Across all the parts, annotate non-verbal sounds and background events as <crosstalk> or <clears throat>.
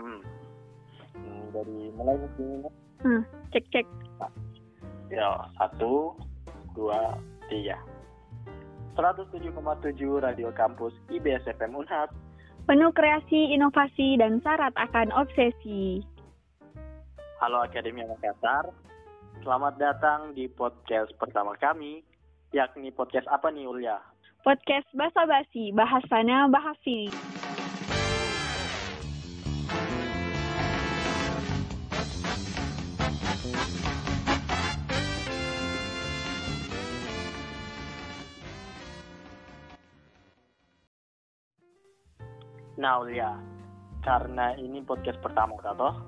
Hmm. hmm dari mulai sini. Hmm, cek cek. Ya, satu, dua, tiga. 107,7 Radio Kampus IBS FM Unhad. Penuh kreasi, inovasi, dan syarat akan obsesi. Halo Akademi Makassar, selamat datang di podcast pertama kami, yakni podcast apa nih Ulya? Podcast Basa Basi, bahas sana, Nah, Ulia, karena ini podcast pertama kata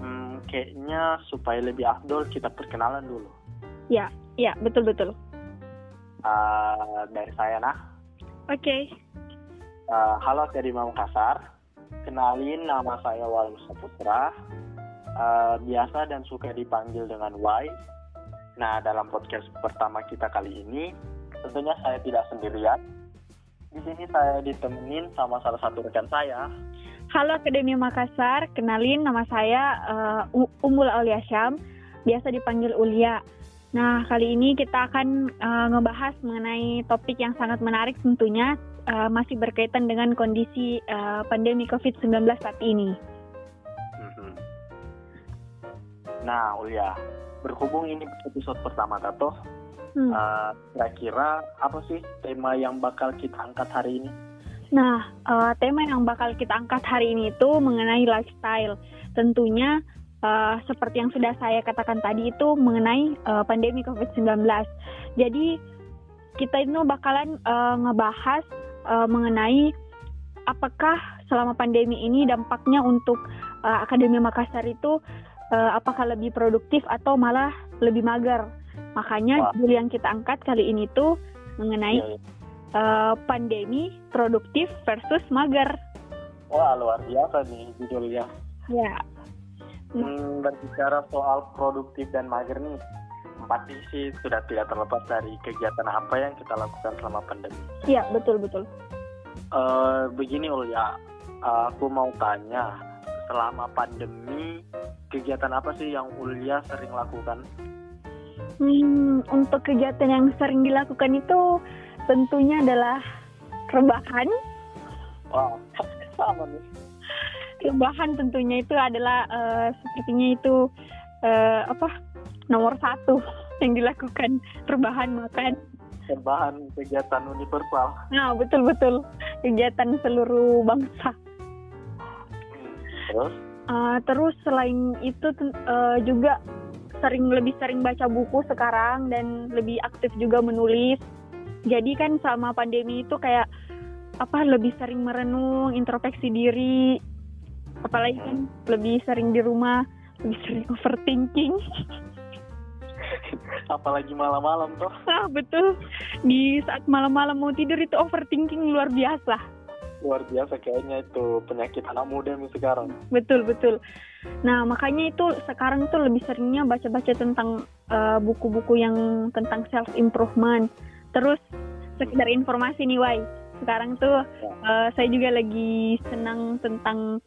hmm, kayaknya supaya lebih afdol kita perkenalan dulu. Ya, ya, betul betul. Uh, dari saya nah. Oke. Okay. Uh, halo dari Makassar. Kenalin nama saya Walus Saputra. Uh, biasa dan suka dipanggil dengan Y. Nah, dalam podcast pertama kita kali ini, tentunya saya tidak sendirian di sini saya ditemenin sama salah satu rekan saya. Halo Akademi Makassar, kenalin nama saya uh, Umul Aulia Syam, biasa dipanggil Ulia. Nah, kali ini kita akan uh, ngebahas mengenai topik yang sangat menarik tentunya uh, masih berkaitan dengan kondisi uh, pandemi COVID-19 saat ini. Mhm. Nah, Ulia, berhubung ini episode pertama Tato, Hmm. Uh, kira-kira apa sih tema yang bakal kita angkat hari ini? Nah, uh, tema yang bakal kita angkat hari ini itu mengenai lifestyle. Tentunya uh, seperti yang sudah saya katakan tadi itu mengenai uh, pandemi COVID-19. Jadi kita itu bakalan uh, ngebahas uh, mengenai apakah selama pandemi ini dampaknya untuk uh, Akademi Makassar itu uh, apakah lebih produktif atau malah lebih mager Makanya judul yang kita angkat kali ini tuh mengenai ya, ya. Uh, pandemi produktif versus mager. Wah luar biasa nih judulnya. Ya. Hmm, berbicara soal produktif dan mager nih, pasti sih sudah tidak terlepas dari kegiatan apa yang kita lakukan selama pandemi. Iya betul betul. Uh, begini Ulya, uh, aku mau tanya, selama pandemi kegiatan apa sih yang Ulya sering lakukan? Hmm, untuk kegiatan yang sering dilakukan itu tentunya adalah rebahan. Wow, sama <laughs> nih. Rebahan tentunya itu adalah uh, sepertinya itu uh, apa nomor satu <laughs> yang dilakukan rebahan makan. Rebahan kegiatan universal. Nah betul betul kegiatan seluruh bangsa. Terus? Uh, terus selain itu uh, juga sering lebih sering baca buku sekarang dan lebih aktif juga menulis. Jadi kan selama pandemi itu kayak apa lebih sering merenung, introspeksi diri. Apalagi kan lebih sering di rumah, lebih sering <laughs> overthinking. <laughs> Apalagi malam-malam tuh. Ah, <laughs> betul. Di saat malam-malam mau tidur itu overthinking luar biasa luar biasa kayaknya itu penyakit anak muda nih sekarang. Betul betul. Nah makanya itu sekarang tuh lebih seringnya baca-baca tentang eh, buku-buku uh, yang tentang self improvement. Terus sekedar informasi nih Wai, sekarang tuh uh, saya juga lagi senang tentang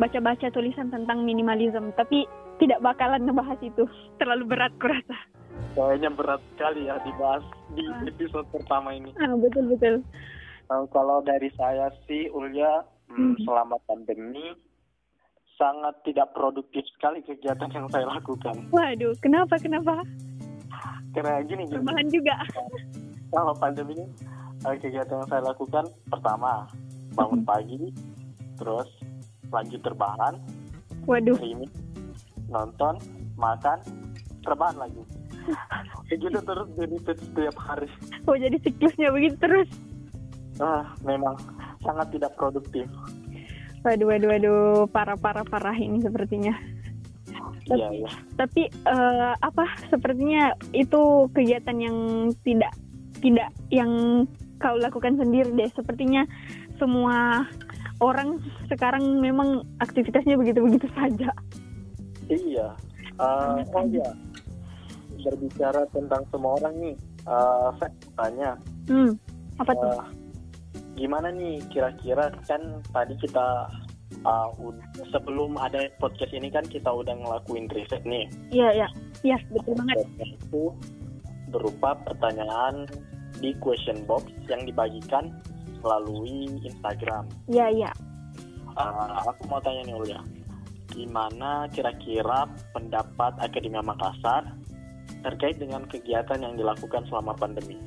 baca-baca tulisan tentang minimalism. Tapi tidak bakalan ngebahas itu, <laughs> terlalu berat kurasa. Kayaknya berat sekali ya dibahas di episode pertama ini. Ah, betul betul. Uh, kalau dari saya sih Ulya hmm, hmm. selama pandemi sangat tidak produktif sekali kegiatan yang saya lakukan. Waduh, kenapa kenapa? Karena gini gini. Juga. <laughs> Selama pandemi ini uh, kegiatan yang saya lakukan pertama bangun hmm. pagi, terus lanjut terbahan, Waduh. Streaming, nonton, makan, terbahan lagi. <laughs> Begitu terus jadi setiap hari. Oh jadi siklusnya begitu terus? Ah memang sangat tidak produktif. Waduh, waduh, waduh, parah, parah, parah ini sepertinya. Tapi, iya, iya. tapi uh, apa? Sepertinya itu kegiatan yang tidak, tidak yang kau lakukan sendiri deh. Sepertinya semua orang sekarang memang aktivitasnya begitu-begitu saja. Iya. Uh, oh iya. Berbicara tentang semua orang nih, uh, saya tanya. Hmm. Apa tuh? Uh, gimana nih kira-kira kan tadi kita uh, sebelum ada podcast ini kan kita udah ngelakuin riset nih. Iya, iya. Iya, betul banget. itu berupa pertanyaan di question box yang dibagikan melalui Instagram. Iya, iya. Uh, aku mau tanya nih Ulya, gimana kira-kira pendapat Akademia Makassar terkait dengan kegiatan yang dilakukan selama pandemi?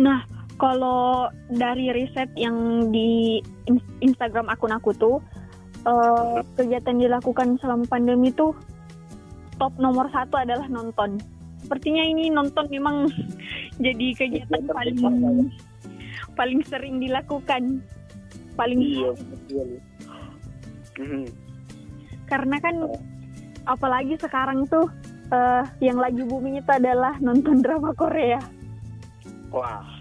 Nah, kalau dari riset yang di Instagram akun aku tuh, uh, kegiatan dilakukan selama pandemi tuh top nomor satu adalah nonton. Sepertinya ini nonton memang <laughs> jadi kegiatan paling paling sering dilakukan, paling iya, betul. Mhm. Karena kan apalagi sekarang tuh uh, yang lagi booming itu adalah nonton drama Korea. Wah,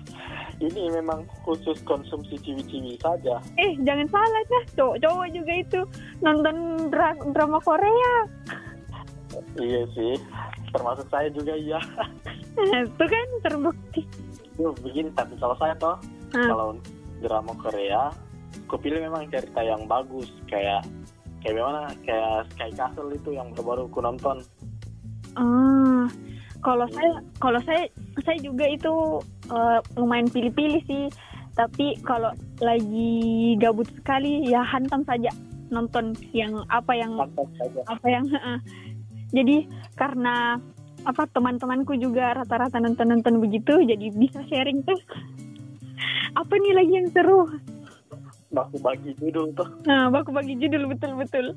ini memang khusus konsumsi ciwi-ciwi saja. Eh, jangan salah ya, cowok-cowok juga itu nonton dra drama Korea. Iya sih, termasuk saya juga iya. itu kan terbukti. Duh, begini, tapi kalau saya toh, hmm. kalau drama Korea, aku pilih memang cerita yang bagus, kayak kayak gimana, kayak Sky Castle itu yang baru-baru aku nonton. Ah, kalau saya kalau saya saya juga itu uh, lumayan pilih-pilih sih. Tapi kalau lagi gabut sekali ya hantam saja nonton yang apa yang apa yang uh, jadi karena apa teman-temanku juga rata-rata nonton-nonton begitu jadi bisa sharing tuh. <laughs> Apa nih lagi yang seru? Baku bagi judul tuh. Nah baku bagi judul betul betul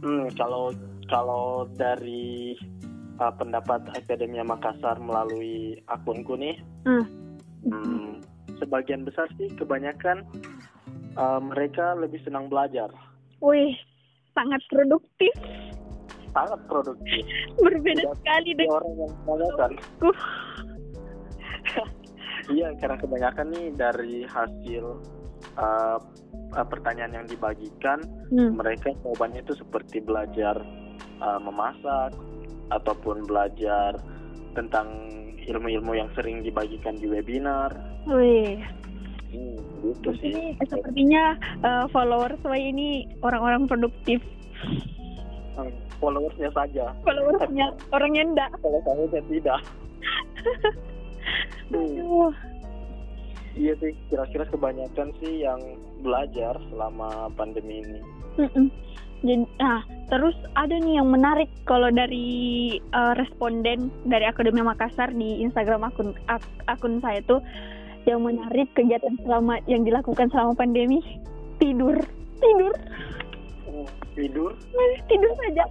hmm kalau kalau dari uh, pendapat Akademia Makassar melalui akunku nih, hmm. Hmm, sebagian besar sih kebanyakan uh, mereka lebih senang belajar. Wih, sangat produktif. Sangat produktif. Berbeda Tidak sekali dengan orang yang belajar. iya, karena kebanyakan nih dari hasil uh, pertanyaan yang dibagikan, hmm. mereka jawabannya itu seperti belajar uh, memasak, ataupun belajar tentang ilmu-ilmu yang sering dibagikan di webinar. Wih. Hmm, gitu sih. Ini sepertinya uh, followers saya ini orang-orang produktif. Hmm, followersnya saja. Followersnya <laughs> orangnya enggak. Kalau saya tidak. <laughs> hmm. Iya sih, kira-kira kebanyakan sih yang belajar selama pandemi ini. Mm -mm. Jadi, nah, terus ada nih yang menarik kalau dari uh, responden dari Akademi Makassar di Instagram akun ak akun saya tuh yang menarik kegiatan selama yang dilakukan selama pandemi tidur. Tidur. Oh, tidur? Tidur saja.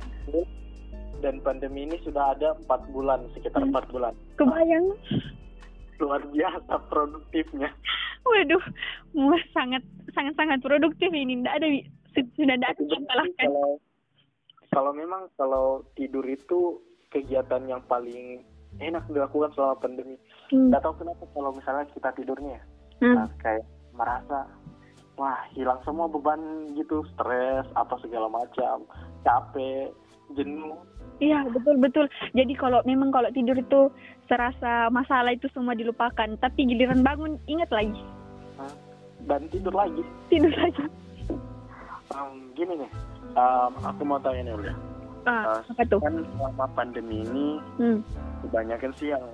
Dan pandemi ini sudah ada empat bulan sekitar hmm. empat hmm. bulan. Kebayang. Luar biasa produktifnya. Waduh sangat sangat sangat produktif ini. Tidak ada sudah datang kalau kalau memang kalau tidur itu kegiatan yang paling enak dilakukan selama pandemi. Hmm. Gak tahu kenapa kalau misalnya kita tidurnya, hmm. nah, kayak merasa wah hilang semua beban gitu, stres apa segala macam, capek, jenuh. Iya betul betul. Jadi kalau memang kalau tidur itu serasa masalah itu semua dilupakan, tapi giliran bangun ingat lagi. Dan tidur lagi. Tidur lagi um, gini nih, um, aku mau tanya nih udah. Ah, uh, apa tuh? Kan selama pandemi ini, hmm. kebanyakan sih yang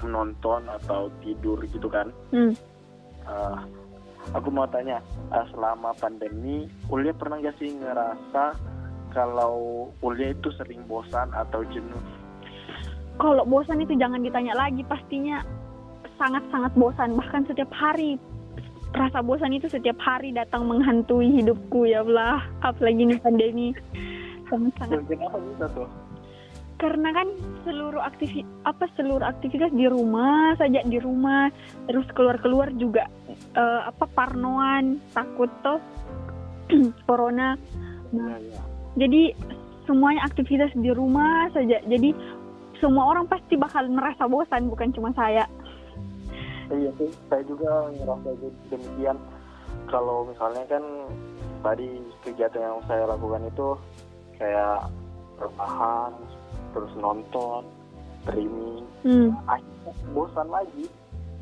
menonton atau tidur gitu kan. Hmm. Uh, aku mau tanya, uh, selama pandemi, Ulia pernah gak sih ngerasa kalau Ulia itu sering bosan atau jenuh? Kalau bosan itu jangan ditanya lagi, pastinya sangat-sangat bosan. Bahkan setiap hari rasa bosan itu setiap hari datang menghantui hidupku ya Allah. Apalagi ini pandemi. Sangat sangat kenapa bisa tuh karena kan seluruh aktivitas apa seluruh aktivitas di rumah saja di rumah. Terus keluar keluar juga uh, apa parnoan. Takut toh <clears throat> corona. Nah, ya, ya. jadi semuanya aktivitas di rumah saja. Jadi semua orang pasti bakal merasa bosan bukan cuma saya iya sih saya juga ngerasa demikian kalau misalnya kan tadi kegiatan yang saya lakukan itu kayak rebahan terus nonton streaming hmm. akhirnya bosan lagi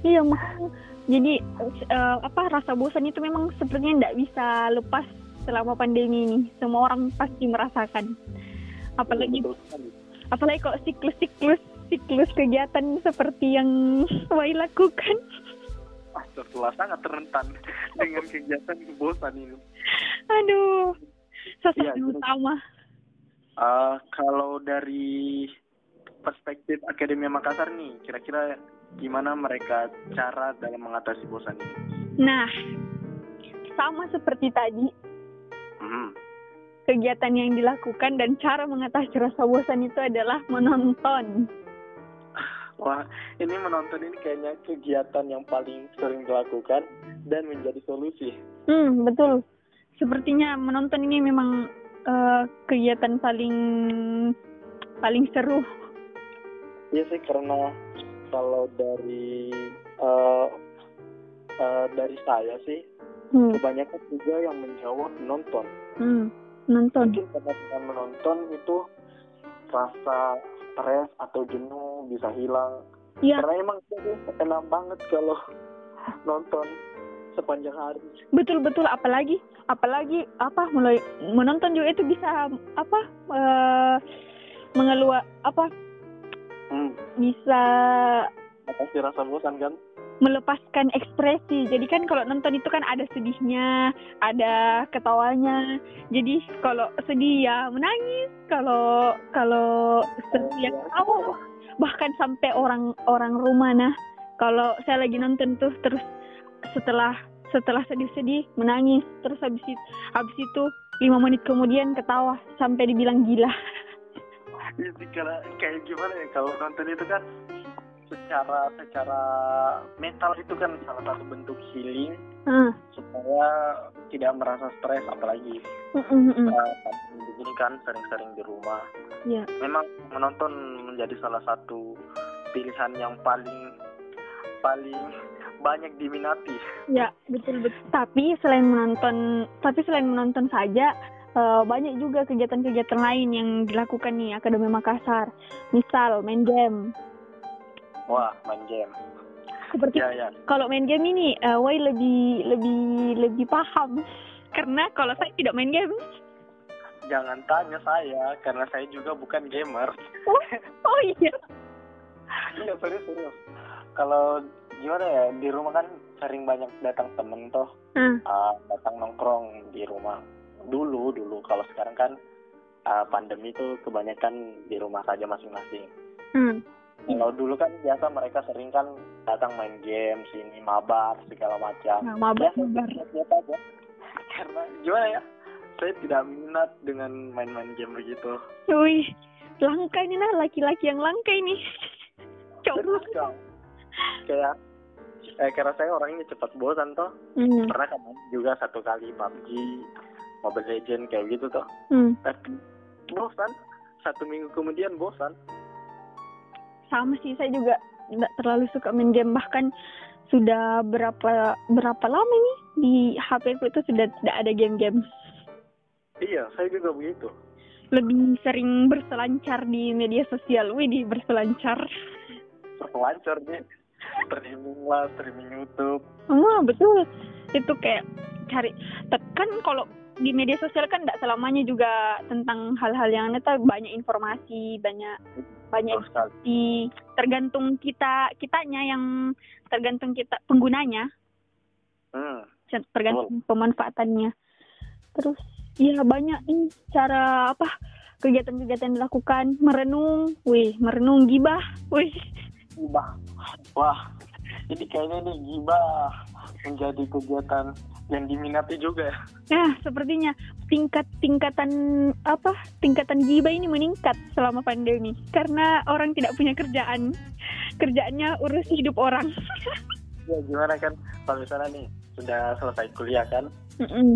iya makanya jadi uh, apa rasa bosan itu memang sepertinya tidak bisa lepas selama pandemi ini. Semua orang pasti merasakan. Apalagi Betul sekali. apalagi kok siklus-siklus siklus kegiatan seperti yang Wai lakukan. Astagfirullah sangat rentan dengan kegiatan bosan ini. Aduh, sosok jadi- utama. Eh, kalau dari perspektif Akademi Makassar nih, kira-kira gimana mereka cara dalam mengatasi bosan ini? Nah, sama seperti tadi, Hmm. kegiatan yang dilakukan dan cara mengatasi rasa bosan itu adalah menonton. Wah, ini menonton ini kayaknya kegiatan yang paling sering dilakukan dan menjadi solusi. Hmm, betul. Sepertinya menonton ini memang eh, kegiatan paling paling seru. Iya sih karena kalau dari eh, eh, dari saya sih Hmm, kebanyakan juga yang menjawab menonton. hmm, nonton. Mungkin karena dengan menonton itu rasa stres atau jenuh bisa hilang. Iya, Karena emang enak banget kalau <laughs> nonton sepanjang hari. betul betul. Apalagi apalagi apa mulai menonton juga itu bisa apa eh mengeluar apa Hmm, bisa pasti rasa bosan kan? Melepaskan ekspresi. Jadi kan kalau nonton itu kan ada sedihnya, ada ketawanya. Jadi kalau sedih ya menangis, kalau kalau sedih ya ketawa. Bahkan sampai orang-orang rumah nah, kalau saya lagi nonton tuh terus setelah setelah sedih-sedih menangis, terus habis itu habis itu lima menit kemudian ketawa sampai dibilang gila. Jadi karena kayak gimana ya kalau nonton itu kan secara secara mental itu kan salah satu bentuk healing Ah, supaya tidak merasa stres apalagi mm. uh, pandemi begini kan sering-sering di rumah. Iya. Memang menonton menjadi salah satu pilihan yang paling paling banyak diminati. Ya, betul betul. Tapi selain menonton, tapi selain menonton saja eh, banyak juga kegiatan-kegiatan lain yang dilakukan nih Akademi Makassar. Misal main game. Wah, main game. Seperti Ya ya. kalau main game ini, eh, Wai lebih lebih lebih paham. Karena kalau saya tidak main game. Jangan tanya saya karena saya juga bukan gamer. Oh iya. Iya serius serius. Kalau gimana ya di rumah kan sering banyak datang temen toh, Ah, uh, datang nongkrong di rumah. Dulu dulu kalau sekarang kan uh, pandemi itu kebanyakan di rumah saja masing-masing. hmm. Kalau dulu kan biasa mereka sering kan datang main game sini mabar segala macam. Nah, mabar, Biasa, mabar. <laughs> biasa aja. Karena gimana ya? Saya tidak minat dengan main-main game begitu. Wih, langka ini nah laki-laki yang langka ini. <laughs> Coba. Kang, kayak eh, karena saya orangnya cepat bosan toh. Hmm. Pernah kan juga satu kali PUBG, Mobile Legend kayak gitu toh. Hmm. Tapi bosan. Satu minggu kemudian bosan. Sama sih saya juga tidak terlalu suka main game bahkan sudah berapa berapa lama nih di HP ku itu sudah tidak ada game-game Iya, saya juga begitu. lebih sering berselancar di media sosial wih di berselancar Selancar nih. Streaming lah, streaming YouTube. oh betul itu kayak cari tekan kalau di media sosial kan tidak selamanya juga tentang hal-hal yang neta banyak informasi banyak banyak di tergantung kita kitanya yang tergantung kita penggunanya. Hmm. tergantung pemanfaatannya. Terus ya banyak ini cara apa kegiatan-kegiatan dilakukan. Merenung, wih merenung gibah, wih. Gibah. Wah, jadi kayaknya nih gibah menjadi kegiatan yang diminati juga ya. Nah sepertinya tingkat tingkatan apa tingkatan gibah ini meningkat selama pandemi karena orang tidak punya kerjaan, kerjaannya urus hidup orang. <laughs> Ya gimana kan? Kalau misalnya nih sudah selesai kuliah kan? Mm-mm,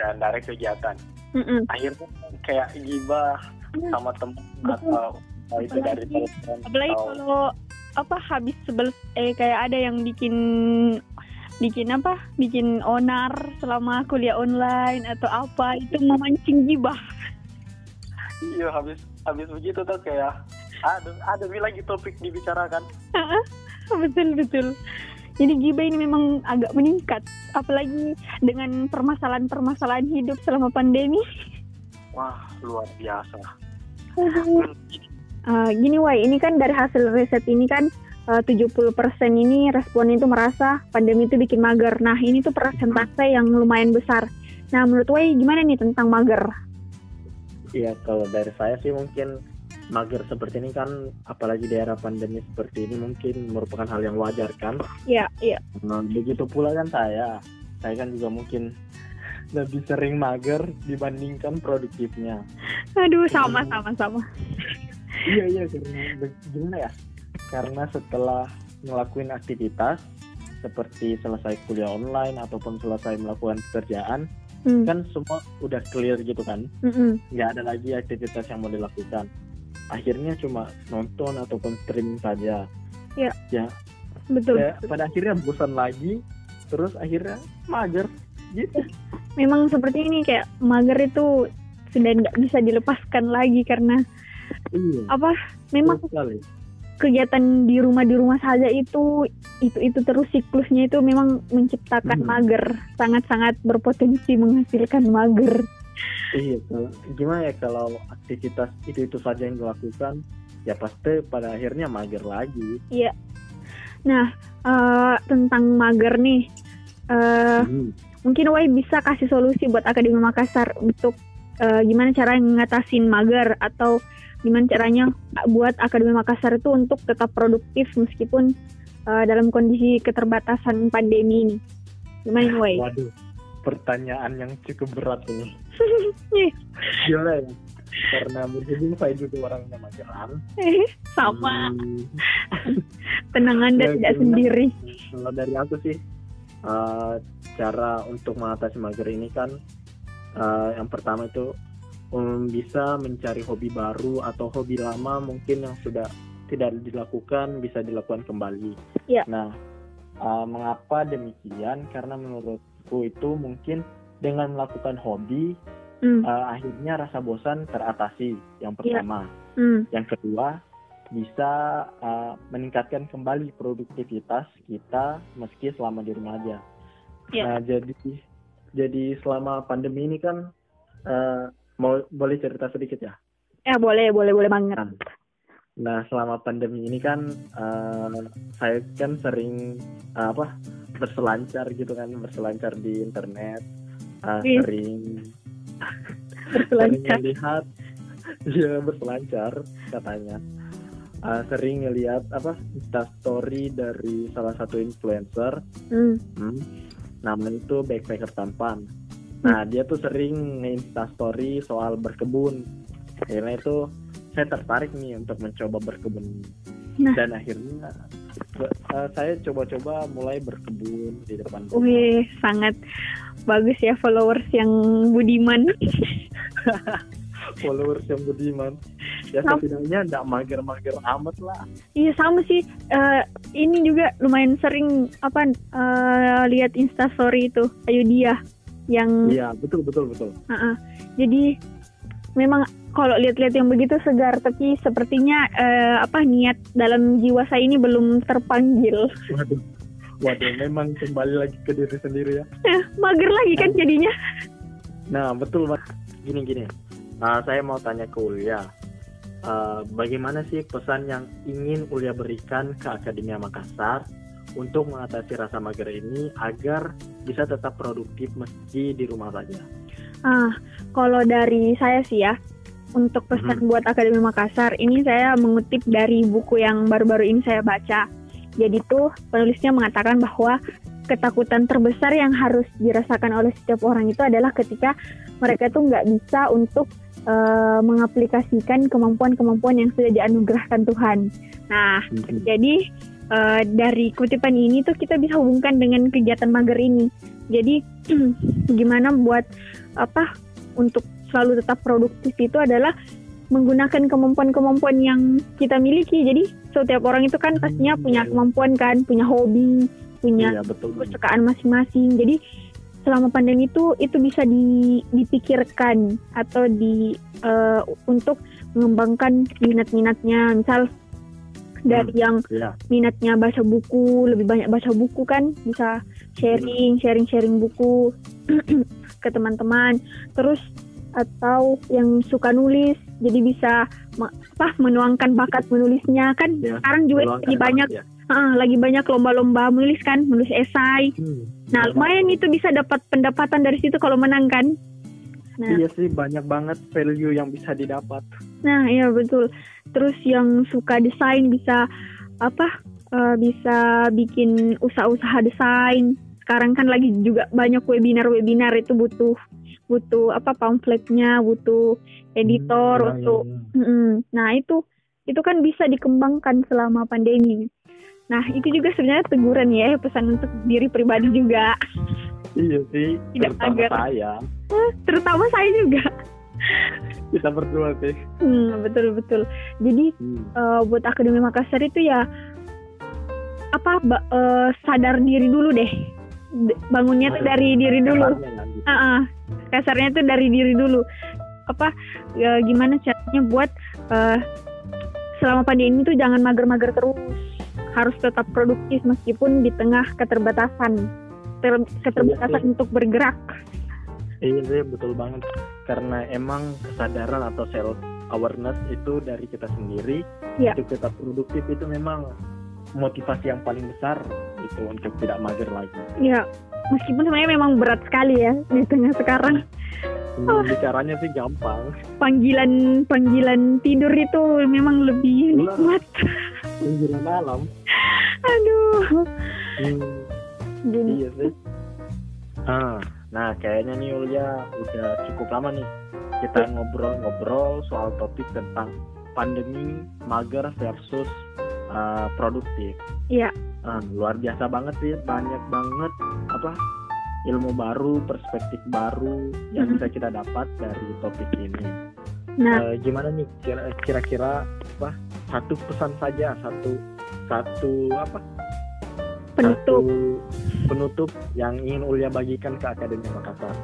dan dari kegiatan. Mm-mm. akhirnya kayak gibah sama teman atau itu dari Apalagi- teman apalagi atau kalau apa habis sebel eh kayak ada yang bikin bikin apa bikin onar selama kuliah online atau apa itu memancing gibah iya habis habis begitu tuh kayak ada ada lagi topik dibicarakan betul betul Jadi gibah ini memang agak meningkat, apalagi dengan permasalahan-permasalahan hidup selama pandemi. Wah, luar biasa. Uh, gini Wai, ini kan dari hasil riset ini kan uh, 70% ini respon itu merasa pandemi itu bikin mager. Nah, ini tuh persentase yang lumayan besar. Nah, menurut Wai gimana nih tentang mager? Iya, kalau dari saya sih mungkin mager seperti ini kan apalagi di era pandemi seperti ini mungkin merupakan hal yang wajar kan iya iya nah, begitu pula kan saya saya kan juga mungkin lebih sering mager dibandingkan produktifnya aduh sama sama sama iya iya karena gimana ya? Karena setelah ngelakuin aktivitas seperti selesai kuliah online ataupun selesai melakukan pekerjaan hmm. kan semua udah clear gitu kan? Nggak mm -hmm. ada lagi aktivitas yang mau dilakukan. Akhirnya cuma nonton ataupun streaming saja. Ya ya. Betul, ya, pada akhirnya bosan lagi terus akhirnya mager. Gitu. Memang seperti ini kayak mager itu sudah nggak bisa dilepaskan lagi karena iya. apa memang kegiatan di rumah di rumah saja itu itu itu terus siklusnya itu memang menciptakan hmm. mager sangat sangat berpotensi menghasilkan mager iya kalau gimana ya kalau aktivitas itu itu saja yang dilakukan ya pasti pada akhirnya mager lagi iya nah uh, tentang mager nih uh, hmm. mungkin Wai bisa kasih solusi buat Akademi Makassar untuk uh, gimana cara ngatasin mager atau gimana caranya buat Akademi Makassar itu untuk tetap produktif meskipun uh, dalam kondisi keterbatasan pandemi ini gimana Wai? <laughs> Waduh pertanyaan yang cukup berat ini. <laughs> Gila ya. Karena berhubung saya juga orangnya mageran. Eh, sama. Hmm. Tenang Anda ya, tidak sendiri. Kalau dari aku sih, uh, cara untuk mengatasi mager ini kan, uh, yang pertama itu um, bisa mencari hobi baru atau hobi lama mungkin yang sudah tidak dilakukan bisa dilakukan kembali. Ya. Nah, uh, mengapa demikian? Karena menurut aku itu mungkin dengan melakukan hobi mm. uh, akhirnya rasa bosan teratasi yang iya. pertama yeah. mm. yang kedua bisa uh, meningkatkan kembali produktivitas kita meski selama di rumah aja yeah. nah jadi jadi selama pandemi ini kan uh, mau boleh cerita sedikit ya? Ya boleh boleh boleh banget. Nah, nah selama pandemi ini kan uh, saya kan sering uh, apa berselancar gitu kan berselancar di internet uh, sering <laughs> sering melihat ya berselancar katanya. Uh, sering ngelihat apa insta story dari salah satu influencer. Mm. hmm, namanya itu backpacker tampan nah dia tuh sering nge story soal berkebun karena itu saya tertarik nih untuk mencoba berkebun nah. dan akhirnya uh, saya coba-coba mulai berkebun di depan rumah. Wih, sangat bagus ya followers yang budiman. <laughs> followers yang budiman. Ya sama. setidaknya tidak mager-mager amat lah. Iya sama sih. Uh, ini juga lumayan sering apa uh, lihat instastory itu Ayu dia yang. Iya betul betul betul. Uh -uh. Jadi memang kalau lihat-lihat yang begitu segar tapi sepertinya uh, apa niat dalam jiwa saya ini belum terpanggil. Waduh. Waduh, memang kembali lagi ke diri sendiri ya. Eh, mager lagi kan jadinya. Nah, betul Mas. Gini gini. Uh, saya mau tanya ke Ulia. Uh, bagaimana sih pesan yang ingin Ulia berikan ke Akademia Makassar untuk mengatasi rasa mager ini agar bisa tetap produktif meski di rumah saja? Ah, kalau dari saya sih ya, untuk pesan hmm. buat Akademi Makassar, ini saya mengutip dari buku yang baru-baru ini saya baca. Jadi tuh penulisnya mengatakan bahwa ketakutan terbesar yang harus dirasakan oleh setiap orang itu adalah ketika mereka tuh nggak bisa untuk uh, mengaplikasikan kemampuan-kemampuan yang sudah dianugerahkan Tuhan. Nah, hmm. jadi uh, dari kutipan ini tuh kita bisa hubungkan dengan kegiatan mager ini. Jadi <clears throat> gimana buat apa untuk selalu tetap produktif itu adalah menggunakan kemampuan-kemampuan yang kita miliki. Jadi setiap orang itu kan pastinya hmm, punya iya, kemampuan kan, punya hobi, punya iya, kesukaan masing-masing. Jadi selama pandemi itu itu bisa di, dipikirkan atau di uh, untuk mengembangkan minat-minatnya. Misal dari yang Iya. minatnya baca buku lebih banyak baca buku kan bisa sharing sharing sharing buku <clears throat> ke teman-teman. Terus atau yang suka nulis jadi bisa apa menuangkan bakat menulisnya. Kan Ya, sekarang juga lagi banyak ya. ah, lagi banyak lomba-lomba menulis kan menulis esai. Hmm. nah lumayan itu bisa dapat pendapatan dari situ kalau menang kan nah Iya sih banyak banget value yang bisa didapat. Nah, iya betul. Terus yang suka desain bisa apa? eh, bisa bikin usaha-usaha desain. Sekarang kan lagi juga banyak webinar-webinar itu butuh butuh apa pamfletnya, butuh editor Hmm, untuk iya, Mm-mm. Nah, itu itu kan bisa dikembangkan selama pandemi. Nah, itu juga sebenarnya teguran ya, pesan untuk diri pribadi juga, Iya sih. Tidak terutama agar- saya. terutama saya juga. Kita berdua sih. Hmm, betul betul. Jadi Hmm. eh, buat Akademi Makassar itu ya apa ba- eh, sadar diri dulu deh D- bangunnya tuh Harus dari diri dulu. Ah, ah. kasarnya tuh dari diri dulu apa ya, gimana caranya buat eh, selama pandemi itu jangan mager-mager terus harus tetap produktif meskipun di tengah keterbatasan Ter- keterbatasan Iya untuk bergerak Iya sih betul banget. Karena emang kesadaran atau self awareness itu dari kita sendiri. Iya. Untuk tetap produktif itu memang motivasi yang paling besar itu untuk tidak mager lagi. ya meskipun sebenarnya memang berat sekali ya di tengah sekarang Hmm, Bicaranya sih gampang. panggilan panggilan tidur itu memang lebih Iya. nikmat. Menjelang malam. <laughs> Aduh. Hmm, Jadi, iya sih. Ah, nah kayaknya nih Ulya udah cukup lama nih kita ngobrol-ngobrol soal topik tentang pandemi mager versus uh, produktif. Iya. Ah, luar biasa banget sih, banyak banget apa ilmu baru, perspektif baru yang Mhm. bisa kita dapat dari topik ini. nah, Eh, gimana nih kira- kira-kira apa satu pesan saja satu satu apa penutup. satu penutup yang ingin Ulya bagikan ke Akademi Makassar.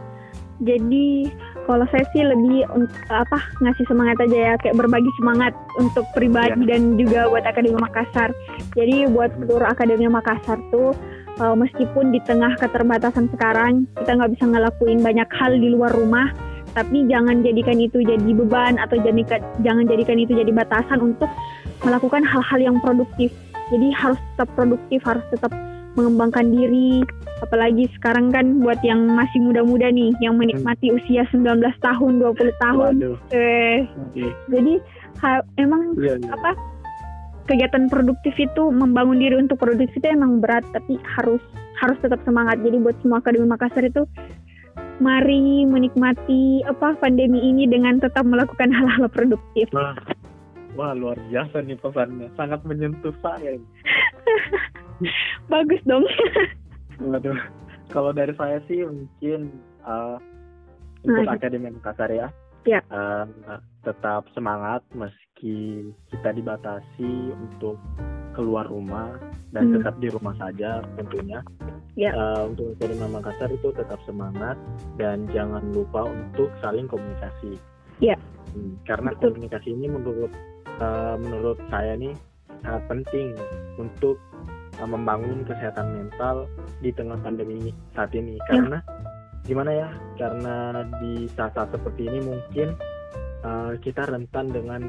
Jadi kalau saya sih lebih apa ngasih semangat aja ya, kayak berbagi semangat untuk pribadi Iya. dan juga buat Akademi Makassar. Jadi buat seluruh Akademi Makassar tuh uh, meskipun di tengah keterbatasan sekarang kita nggak bisa ngelakuin banyak hal di luar rumah, tapi jangan jadikan itu jadi beban atau jadikan jangan jadikan itu jadi batasan untuk melakukan hal-hal yang produktif. Jadi harus tetap produktif, harus tetap mengembangkan diri, apalagi sekarang kan buat yang masih muda-muda nih yang menikmati usia 19 tahun 20 tahun Waduh. eh Oke. jadi ha- emang Iya, iya. apa kegiatan produktif itu membangun diri untuk produktif itu emang berat tapi harus harus tetap semangat jadi buat semua akademi Makassar itu mari menikmati apa pandemi ini dengan tetap melakukan hal-hal produktif Wah, wah luar biasa nih pesannya, sangat menyentuh saya. <laughs> bagus dong Waduh. Kalau dari saya sih mungkin uh, untuk Nah. Akademi Makassar ya. Ya. uh, tetap semangat meski kita dibatasi untuk keluar rumah dan Hmm. tetap di rumah saja tentunya. Ya. Uh, untuk Akademi Makassar itu tetap semangat dan jangan lupa untuk saling komunikasi. Ya. Hmm, karena Betul. komunikasi ini menurut uh, menurut saya nih sangat penting untuk uh, membangun kesehatan mental di tengah pandemi ini saat ini. Karena gimana ya karena di saat-saat seperti ini mungkin uh, kita rentan dengan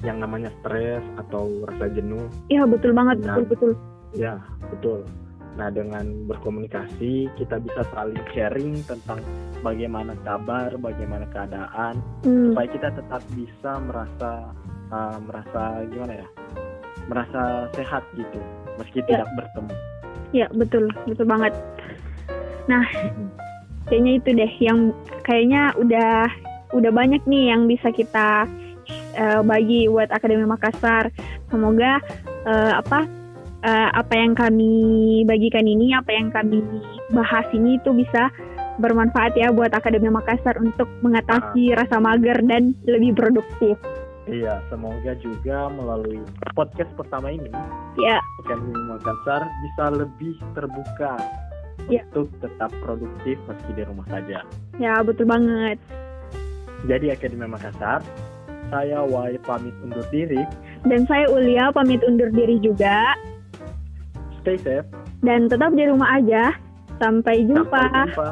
yang namanya stres atau rasa jenuh. Ya betul banget Nah. betul betul. Ya betul. Nah dengan berkomunikasi kita bisa saling sharing tentang bagaimana kabar bagaimana keadaan Hmm, supaya kita tetap bisa merasa uh, merasa gimana ya? Merasa sehat gitu meski Ya. tidak bertemu. Ya betul betul banget. Nah kayaknya itu deh yang kayaknya udah udah banyak nih yang bisa kita eh, bagi buat Akademi Makassar. Semoga eh, apa eh, apa yang kami bagikan ini apa yang kami bahas ini itu bisa bermanfaat ya buat Akademi Makassar untuk mengatasi rasa mager dan lebih produktif iya semoga juga melalui podcast pertama ini ya Akademi Makassar bisa lebih terbuka Ya. untuk tetap produktif meski di rumah saja ya betul banget jadi Akademi Makassar saya Wai pamit undur diri Dan saya Ulia pamit undur diri juga. Stay safe. Dan tetap di rumah aja. Sampai jumpa. Sampai jumpa.